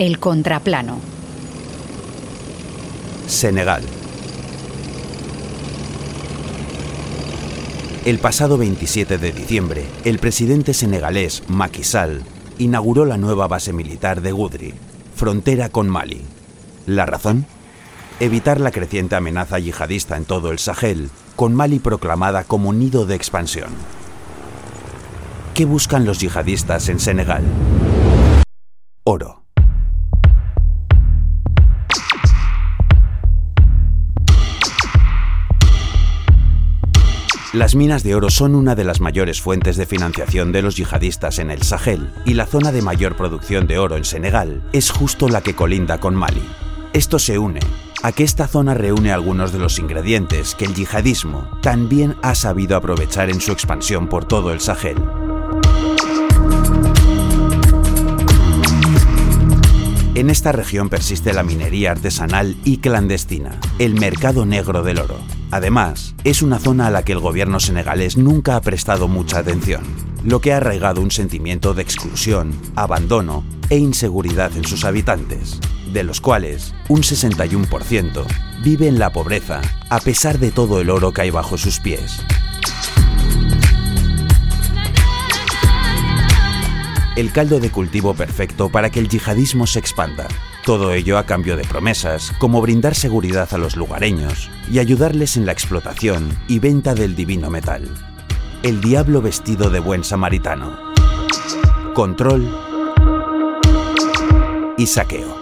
El contraplano. Senegal. El pasado 27 de diciembre, el presidente senegalés Macky Sall inauguró la nueva base militar de Goudri, frontera con Mali. ¿La razón? Evitar la creciente amenaza yihadista en todo el Sahel, con Mali proclamada como nido de expansión. ¿Qué buscan los yihadistas en Senegal? Oro. Las minas de oro son una de las mayores fuentes de financiación de los yihadistas en el Sahel y la zona de mayor producción de oro en Senegal es justo la que colinda con Mali. Esto se une a que esta zona reúne algunos de los ingredientes que el yihadismo también ha sabido aprovechar en su expansión por todo el Sahel. En esta región persiste la minería artesanal y clandestina, el mercado negro del oro. Además, es una zona a la que el gobierno senegalés nunca ha prestado mucha atención, lo que ha arraigado un sentimiento de exclusión, abandono e inseguridad en sus habitantes, de los cuales un 61% vive en la pobreza a pesar de todo el oro que hay bajo sus pies. el caldo de cultivo perfecto para que el yihadismo se expanda. Todo ello a cambio de promesas, como brindar seguridad a los lugareños y ayudarles en la explotación y venta del divino metal. El diablo vestido de buen samaritano. Control y saqueo.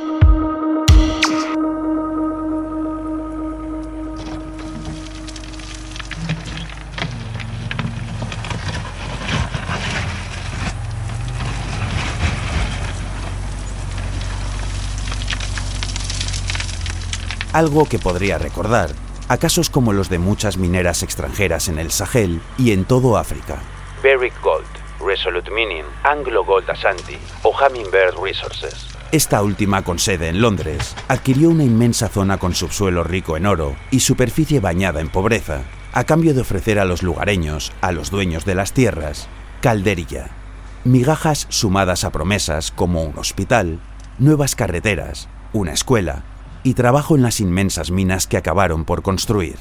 Algo que podría recordar a casos como los de muchas mineras extranjeras en el Sahel y en todo África. Barrick Gold, Resolute Mining, Anglo Gold Ashanti o Hummingbird Resources. Esta última, con sede en Londres, adquirió una inmensa zona con subsuelo rico en oro y superficie bañada en pobreza, a cambio de ofrecer a los lugareños, a los dueños de las tierras, calderilla, migajas sumadas a promesas como un hospital, nuevas carreteras, una escuela, y trabajo en las inmensas minas que acabaron por construir.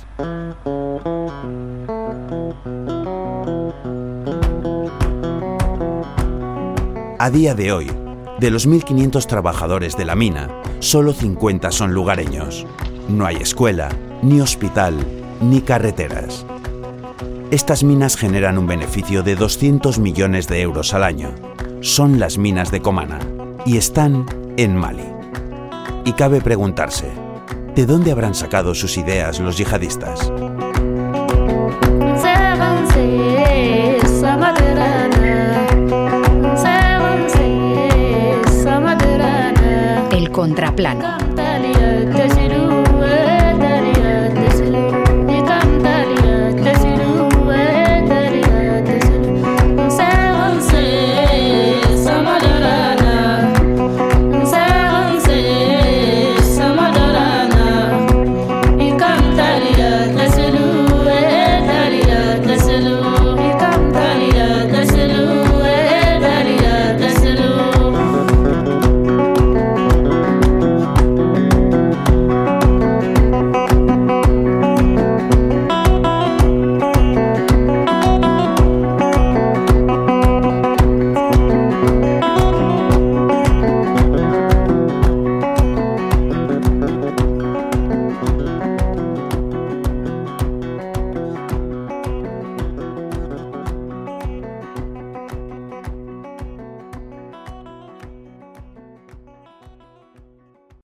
A día de hoy, de los 1.500 trabajadores de la mina, solo 50 son lugareños. No hay escuela, ni hospital, ni carreteras. Estas minas generan un beneficio de 200 millones de euros al año. Son las minas de Comana y están en Mali. Y cabe preguntarse, ¿de dónde habrán sacado sus ideas los yihadistas? El contraplano.